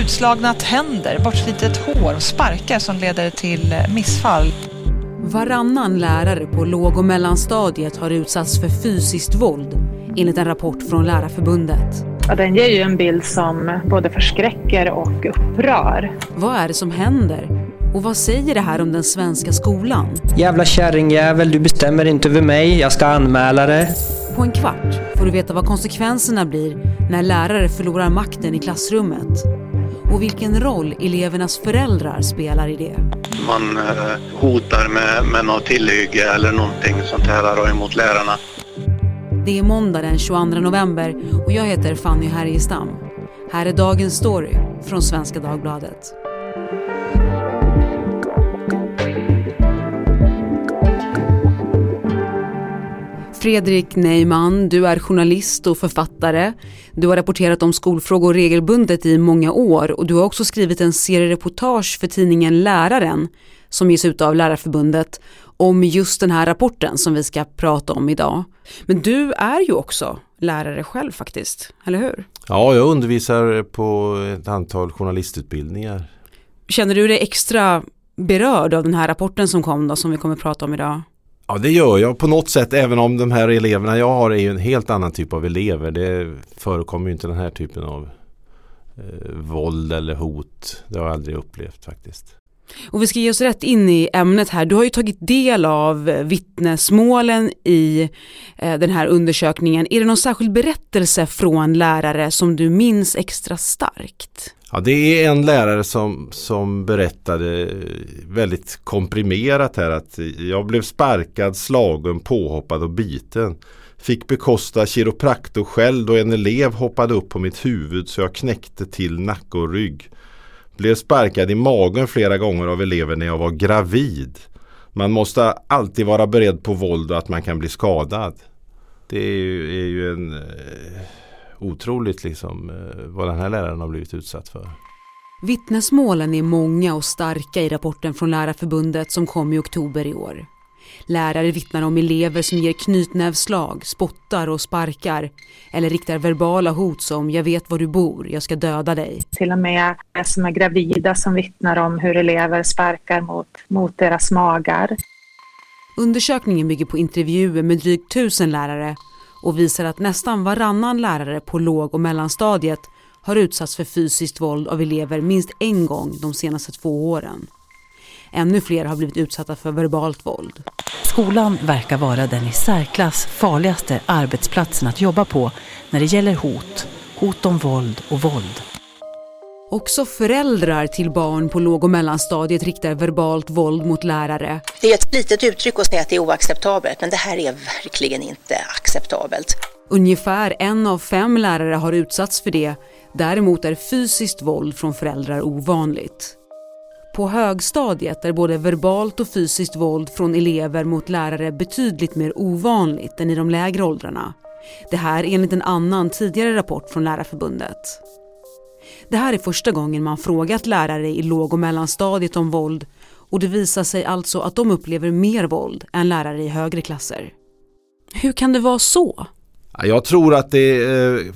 Utslagna tänder, bortslitet hår och sparkar som leder till missfall. Varannan lärare på låg och mellanstadiet har utsatts för fysiskt våld enligt en rapport från Lärarförbundet. Ja, den ger ju en bild som både förskräcker och upprör. Vad är det som händer? Och vad säger det här om den svenska skolan? Jävla kärringjävel, du bestämmer inte över mig, jag ska anmäla det. På en kvart får du veta vad konsekvenserna blir när lärare förlorar makten i klassrummet. Och vilken roll elevernas föräldrar spelar i det. Man eh, hotar med, med något tillhygge eller någonting sånt här emot lärarna. Det är måndag den 22 november och jag heter Fanny Härgestam. Här är dagens story från Svenska Dagbladet. Fredrik Neyman, du är journalist och författare. Du har rapporterat om skolfrågor regelbundet i många år och du har också skrivit en serie reportage för tidningen Läraren som ges ut av Lärarförbundet om just den här rapporten som vi ska prata om idag. Men du är ju också lärare själv faktiskt, eller hur? Ja, jag undervisar på ett antal journalistutbildningar. Känner du dig extra berörd av den här rapporten som kom då, som vi kommer prata om idag? Ja det gör jag på något sätt även om de här eleverna jag har är ju en helt annan typ av elever. Det förekommer ju inte den här typen av eh, våld eller hot. Det har jag aldrig upplevt faktiskt. Och vi ska ge oss rätt in i ämnet här. Du har ju tagit del av vittnesmålen i eh, den här undersökningen. Är det någon särskild berättelse från lärare som du minns extra starkt? Ja, det är en lärare som, som berättade väldigt komprimerat här att jag blev sparkad, slagen, påhoppad och biten. Fick bekosta kiropraktor själv då en elev hoppade upp på mitt huvud så jag knäckte till nacke och rygg. Blev sparkad i magen flera gånger av elever när jag var gravid. Man måste alltid vara beredd på våld och att man kan bli skadad. Det är ju, är ju en eh, otroligt liksom eh, vad den här läraren har blivit utsatt för. Vittnesmålen är många och starka i rapporten från Lärarförbundet som kom i oktober i år. Lärare vittnar om elever som ger knytnävslag, spottar och sparkar eller riktar verbala hot som “jag vet var du bor, jag ska döda dig”. Till och med som är gravida som vittnar om hur elever sparkar mot, mot deras magar. Undersökningen bygger på intervjuer med drygt tusen lärare och visar att nästan varannan lärare på låg och mellanstadiet har utsatts för fysiskt våld av elever minst en gång de senaste två åren. Ännu fler har blivit utsatta för verbalt våld. Skolan verkar vara den i särklass farligaste arbetsplatsen att jobba på när det gäller hot, hot om våld och våld. Också föräldrar till barn på låg och mellanstadiet riktar verbalt våld mot lärare. Det är ett litet uttryck att säga att det är oacceptabelt, men det här är verkligen inte acceptabelt. Ungefär en av fem lärare har utsatts för det. Däremot är fysiskt våld från föräldrar ovanligt. På högstadiet är både verbalt och fysiskt våld från elever mot lärare betydligt mer ovanligt än i de lägre åldrarna. Det här enligt en annan tidigare rapport från Lärarförbundet. Det här är första gången man frågat lärare i låg och mellanstadiet om våld och det visar sig alltså att de upplever mer våld än lärare i högre klasser. Hur kan det vara så? Jag tror att det eh,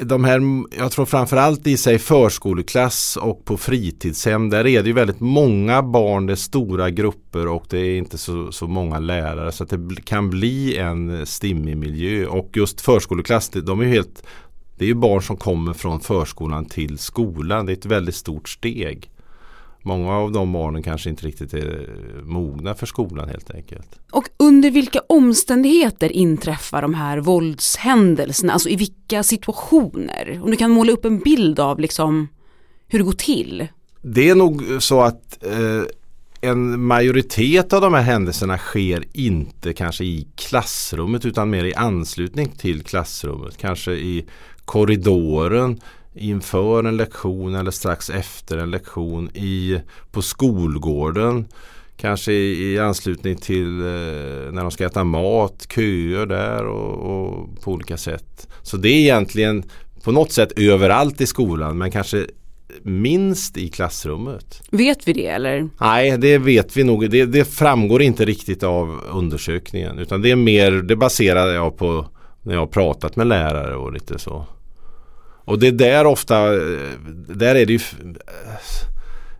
de här, jag tror framförallt i sig förskoleklass och på fritidshem där är det ju väldigt många barn, det är stora grupper och det är inte så, så många lärare så att det kan bli en eh, stimmig miljö och just förskoleklass de är helt det är ju barn som kommer från förskolan till skolan. Det är ett väldigt stort steg. Många av de barnen kanske inte riktigt är mogna för skolan helt enkelt. Och under vilka omständigheter inträffar de här våldshändelserna? Alltså i vilka situationer? Om du kan måla upp en bild av liksom hur det går till. Det är nog så att eh, en majoritet av de här händelserna sker inte kanske i klassrummet utan mer i anslutning till klassrummet. Kanske i korridoren inför en lektion eller strax efter en lektion i, på skolgården. Kanske i, i anslutning till eh, när de ska äta mat, köer där och, och, på olika sätt. Så det är egentligen på något sätt överallt i skolan men kanske minst i klassrummet. Vet vi det eller? Nej det vet vi nog. Det, det framgår inte riktigt av undersökningen utan det är mer, det baserar jag på när jag har pratat med lärare och lite så. Och det är där ofta, där är det ju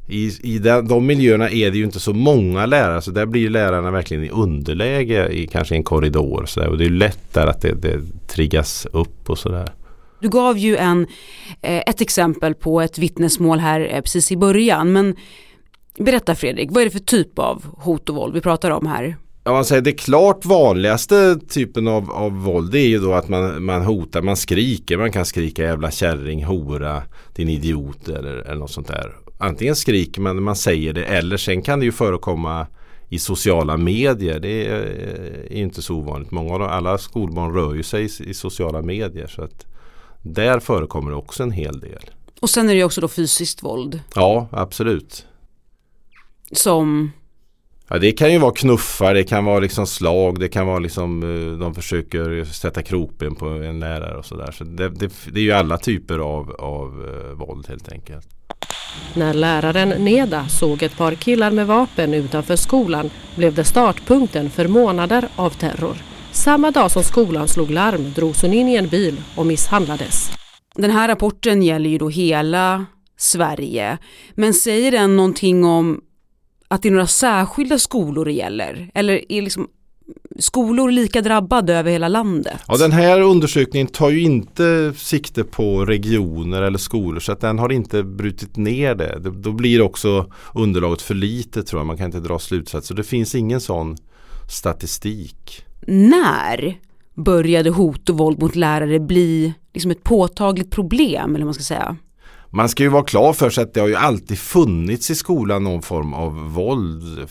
i, i de, de miljöerna är det ju inte så många lärare så där blir lärarna verkligen i underläge i kanske en korridor. Så där. Och det är lätt där att det, det triggas upp och sådär. Du gav ju en, eh, ett exempel på ett vittnesmål här eh, precis i början men berätta Fredrik, vad är det för typ av hot och våld vi pratar om här? Ja, man säger det klart vanligaste typen av, av våld det är ju då att man, man hotar, man skriker. Man kan skrika jävla kärring, hora, din idiot eller, eller något sånt där. Antingen skriker man när man säger det eller sen kan det ju förekomma i sociala medier. Det är, är inte så ovanligt. Många av alla skolbarn rör ju sig i, i sociala medier. så att Där förekommer det också en hel del. Och sen är det också då fysiskt våld. Ja, absolut. Som? Ja, det kan ju vara knuffar, det kan vara liksom slag, det kan vara liksom eh, de försöker sätta kroppen på en lärare och sådär. Så det, det, det, är ju alla typer av, av uh, våld helt enkelt. När läraren Neda såg ett par killar med vapen utanför skolan blev det startpunkten för månader av terror. Samma dag som skolan slog larm drogs hon in i en bil och misshandlades. Den här rapporten gäller ju då hela Sverige. Men säger den någonting om att det är några särskilda skolor det gäller? Eller är liksom skolor lika drabbade över hela landet? Ja, den här undersökningen tar ju inte sikte på regioner eller skolor så att den har inte brutit ner det. Då blir också underlaget för lite tror jag. Man kan inte dra slutsatser. Det finns ingen sån statistik. När började hot och våld mot lärare bli liksom ett påtagligt problem eller man ska säga? Man ska ju vara klar för sig att det har ju alltid funnits i skolan någon form av våld.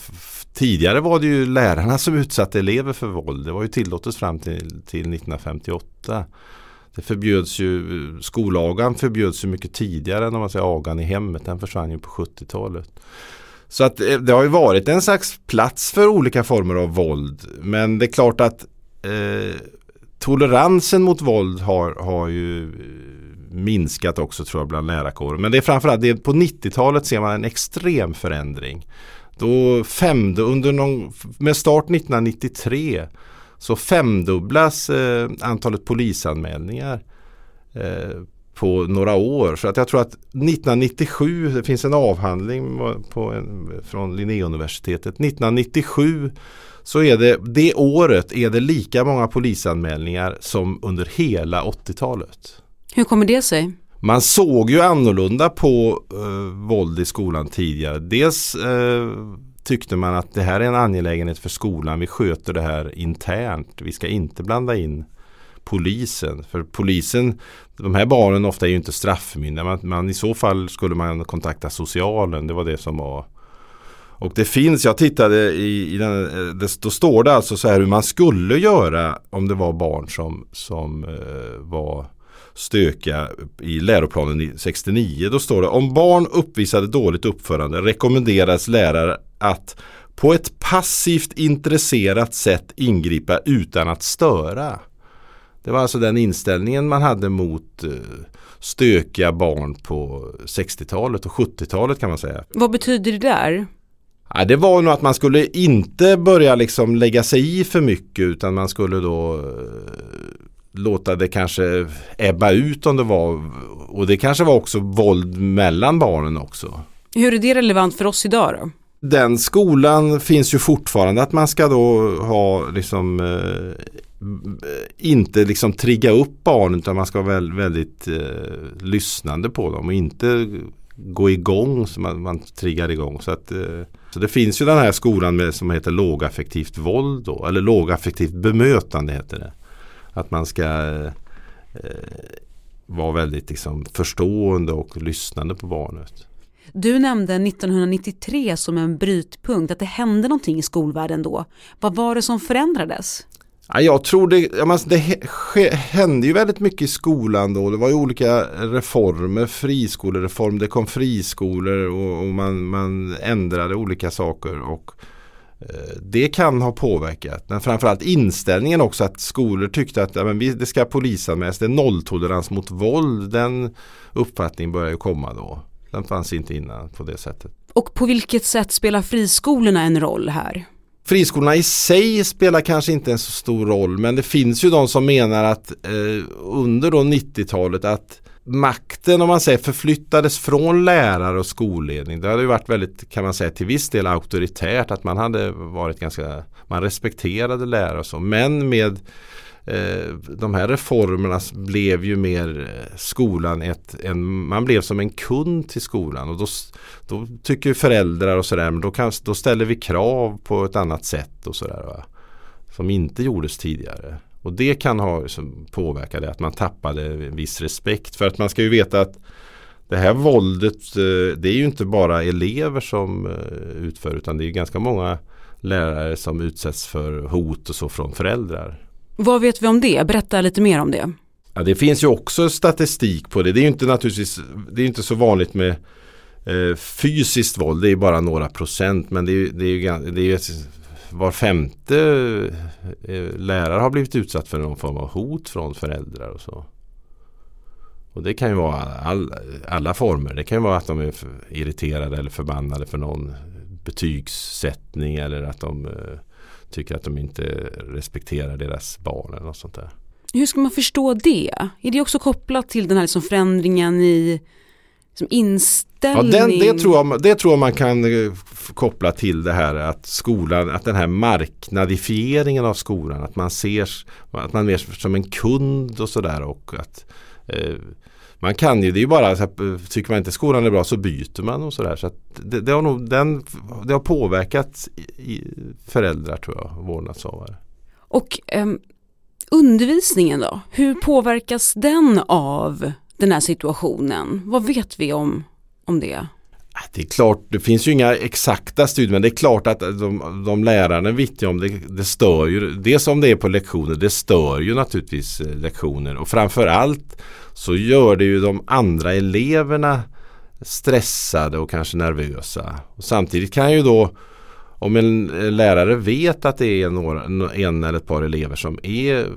Tidigare var det ju lärarna som utsatte elever för våld. Det var ju tillåtet fram till, till 1958. Det förbjöds ju, skollagan förbjöds ju mycket tidigare än om man säger agan i hemmet. Den försvann ju på 70-talet. Så att eh, det har ju varit en slags plats för olika former av våld. Men det är klart att eh, toleransen mot våld har, har ju eh, minskat också tror jag bland lärarkåren. Men det är framförallt det, på 90-talet ser man en extrem förändring. Då femde, under någon, med start 1993 så femdubblas eh, antalet polisanmälningar eh, på några år. Så att jag tror att 1997, det finns en avhandling på en, från Linnéuniversitetet. 1997 så är det det året är det lika många polisanmälningar som under hela 80-talet. Hur kommer det sig? Man såg ju annorlunda på eh, våld i skolan tidigare. Dels eh, tyckte man att det här är en angelägenhet för skolan. Vi sköter det här internt. Vi ska inte blanda in polisen. För polisen, de här barnen ofta är ju inte straffmyndiga. Man, man, I så fall skulle man kontakta socialen. Det var det som var och det finns, jag tittade i, i den, eh, det, då står det alltså så här hur man skulle göra om det var barn som, som eh, var stökiga i läroplanen 69. Då står det om barn uppvisade dåligt uppförande rekommenderas lärare att på ett passivt intresserat sätt ingripa utan att störa. Det var alltså den inställningen man hade mot eh, stökiga barn på 60-talet och 70-talet kan man säga. Vad betyder det där? Ja, det var nog att man skulle inte börja liksom lägga sig i för mycket utan man skulle då eh, låta det kanske ebba ut om det var och det kanske var också våld mellan barnen också. Hur är det relevant för oss idag då? Den skolan finns ju fortfarande att man ska då ha liksom eh, inte liksom trigga upp barnen utan man ska vara väldigt, väldigt eh, lyssnande på dem och inte gå igång så man, man triggar igång. Så, att, eh, så det finns ju den här skolan med, som heter lågaffektivt våld då, eller lågaffektivt bemötande heter det. Att man ska eh, vara väldigt liksom, förstående och lyssnande på barnet. Du nämnde 1993 som en brytpunkt, att det hände någonting i skolvärlden då. Vad var det som förändrades? Ja, jag tror det, det hände ju väldigt mycket i skolan då. Det var ju olika reformer, friskolereform, det kom friskolor och, och man, man ändrade olika saker. Och Eh, det kan ha påverkat. Men framförallt inställningen också att skolor tyckte att ja, men det ska polisanmälas. Det är nolltolerans mot våld. Den uppfattningen börjar ju komma då. Den fanns inte innan på det sättet. Och på vilket sätt spelar friskolorna en roll här? Friskolorna i sig spelar kanske inte en så stor roll men det finns ju de som menar att eh, under 90-talet att makten om man säger förflyttades från lärare och skolledning. Det hade ju varit väldigt kan man säga till viss del auktoritärt att man hade varit ganska man respekterade lärare och så men med eh, de här reformerna blev ju mer eh, skolan ett, en, man blev som en kund till skolan och då, då tycker föräldrar och sådär men då, kan, då ställer vi krav på ett annat sätt och sådär. Som inte gjordes tidigare. Och det kan ha påverkat det att man tappade viss respekt. För att man ska ju veta att det här våldet eh, det är ju inte bara elever som eh, utför utan det är ganska många lärare som utsätts för hot och så från föräldrar. Vad vet vi om det? Berätta lite mer om det. Ja, det finns ju också statistik på det. Det är ju inte naturligtvis det är inte så vanligt med eh, fysiskt våld. Det är bara några procent men det är, det är, det är var femte eh, lärare har blivit utsatt för någon form av hot från föräldrar och så. Och det kan ju vara all, alla former. Det kan ju vara att de är irriterade eller förbannade för någon betygssättning eller att de eh, tycker att de inte respekterar deras barn eller något sånt där. Hur ska man förstå det? Är det också kopplat till den här liksom förändringen i som inställning? Ja, den, det, tror jag, det tror jag man kan eh, koppla till det här att skolan, att den här marknadifieringen av skolan, att man ser att man mer som en kund och sådär och att eh, man kan ju, det är ju bara, tycker man inte skolan är bra så byter man och sådär. Så, det, det, har nog, den, det har påverkat föräldrar tror jag, vårdnadshavare. Och eh, undervisningen då? Hur påverkas den av den här situationen? Vad vet vi om, om det? Ah, det är klart, det finns ju inga exakta studier men det är klart att de, de lärarna vittnar om det, det stör ju, det som det är på lektioner, det stör ju naturligtvis eh, lektioner och framförallt så gör det ju de andra eleverna stressade och kanske nervösa. Och samtidigt kan ju då om en lärare vet att det är några, en eller ett par elever som är,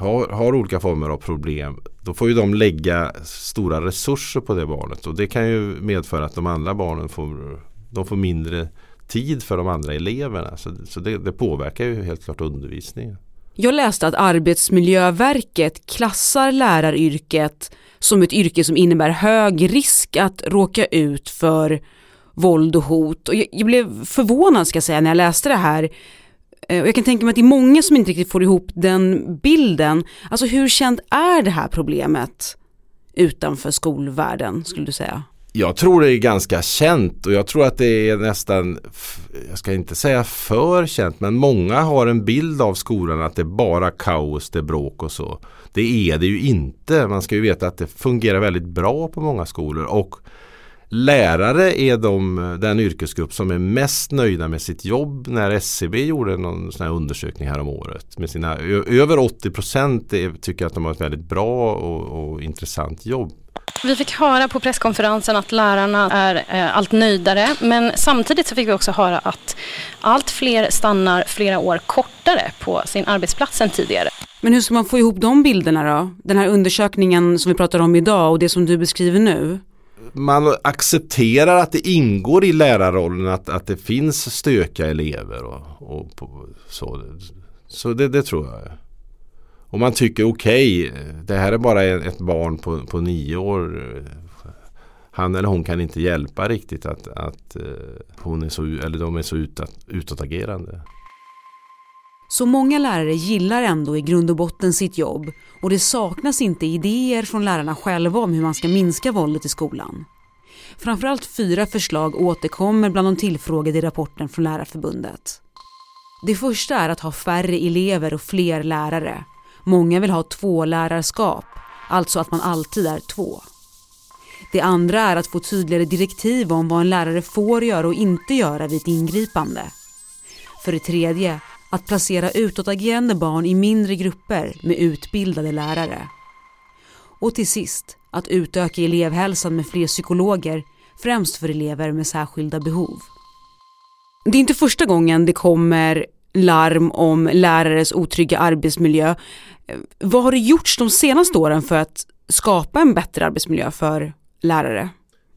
har, har olika former av problem då får ju de lägga stora resurser på det barnet och det kan ju medföra att de andra barnen får, de får mindre tid för de andra eleverna. Så, så det, det påverkar ju helt klart undervisningen. Jag läste att Arbetsmiljöverket klassar läraryrket som ett yrke som innebär hög risk att råka ut för våld och hot. Och jag, jag blev förvånad ska jag säga när jag läste det här. Eh, och jag kan tänka mig att det är många som inte riktigt får ihop den bilden. Alltså hur känt är det här problemet utanför skolvärlden skulle du säga? Jag tror det är ganska känt och jag tror att det är nästan, jag ska inte säga för känt, men många har en bild av skolan att det är bara kaos, det är bråk och så. Det är det ju inte. Man ska ju veta att det fungerar väldigt bra på många skolor och Lärare är de, den yrkesgrupp som är mest nöjda med sitt jobb när SCB gjorde någon sån här undersökning här om året. Med sina, över 80 procent tycker att de har ett väldigt bra och, och intressant jobb. Vi fick höra på presskonferensen att lärarna är eh, allt nöjdare men samtidigt så fick vi också höra att allt fler stannar flera år kortare på sin arbetsplats än tidigare. Men hur ska man få ihop de bilderna då? Den här undersökningen som vi pratar om idag och det som du beskriver nu? Man accepterar att det ingår i lärarrollen att, att det finns stökiga elever och, och på, så. Så det, det, tror jag. Och man tycker okej, okay, det här är bara ett barn på, på nio år. Han eller hon kan inte hjälpa riktigt att, att eh, hon är så, eller de är så utåt, utåtagerande. Så många lärare gillar ändå i grund och botten sitt jobb och det saknas inte idéer från lärarna själva om hur man ska minska våldet i skolan. Framförallt fyra förslag återkommer bland de tillfrågade i rapporten från Lärarförbundet. Det första är att ha färre elever och fler lärare. Många vill ha två lärarskap, alltså att man alltid är två. Det andra är att få tydligare direktiv om vad en lärare får göra och inte göra vid ett ingripande. För det tredje att placera utåtagerande barn i mindre grupper med utbildade lärare. Och till sist att utöka elevhälsan med fler psykologer, främst för elever med särskilda behov. Det är inte första gången det kommer larm om lärares otrygga arbetsmiljö. Vad har det gjorts de senaste åren för att skapa en bättre arbetsmiljö för lärare?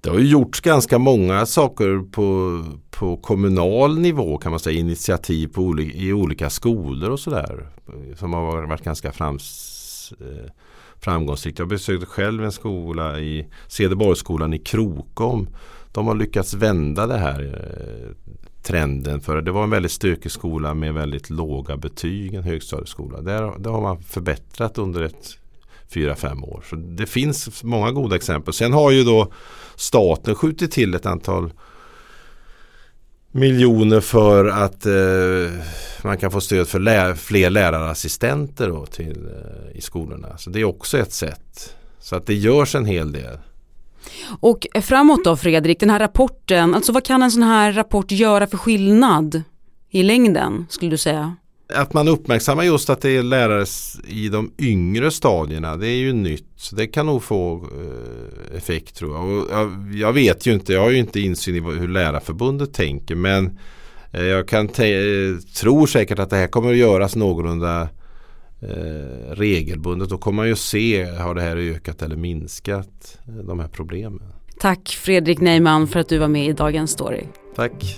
Det har ju gjorts ganska många saker på, på kommunal nivå kan man säga. Initiativ på oli i olika skolor och sådär. Som har varit ganska frams, eh, framgångsrikt. Jag besökte själv en skola i Cederborgsskolan i Krokom. De har lyckats vända det här eh, trenden för det var en väldigt stökig skola med väldigt låga betyg, en högstadieskola. Där, där har man förbättrat under ett fyra, fem år. Så det finns många goda exempel. Sen har ju då staten skjutit till ett antal miljoner för att eh, man kan få stöd för lä fler lärarassistenter då till, eh, i skolorna. Så det är också ett sätt. Så att det görs en hel del. Och framåt då Fredrik, den här rapporten, alltså vad kan en sån här rapport göra för skillnad i längden skulle du säga? Att man uppmärksammar just att det är lärare i de yngre stadierna det är ju nytt. Så det kan nog få eh, effekt tror jag. Och jag. jag. vet ju inte, jag har ju inte insyn i hur Lärarförbundet tänker men eh, jag kan tror säkert att det här kommer att göras någorlunda eh, regelbundet. Då kommer man ju se, har det här ökat eller minskat eh, de här problemen. Tack Fredrik Neyman för att du var med i Dagens Story. Tack.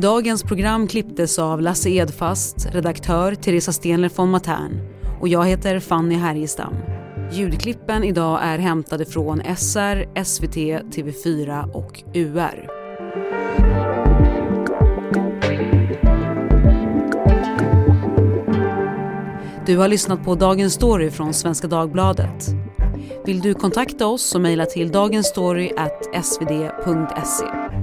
Dagens program klipptes av Lasse Edfast, redaktör Teresa Stenler von Matern och jag heter Fanny Härgestam. Ljudklippen idag är hämtade från SR, SVT, TV4 och UR. Du har lyssnat på Dagens Story från Svenska Dagbladet. Vill du kontakta oss så mejla till dagensstory.svd.se.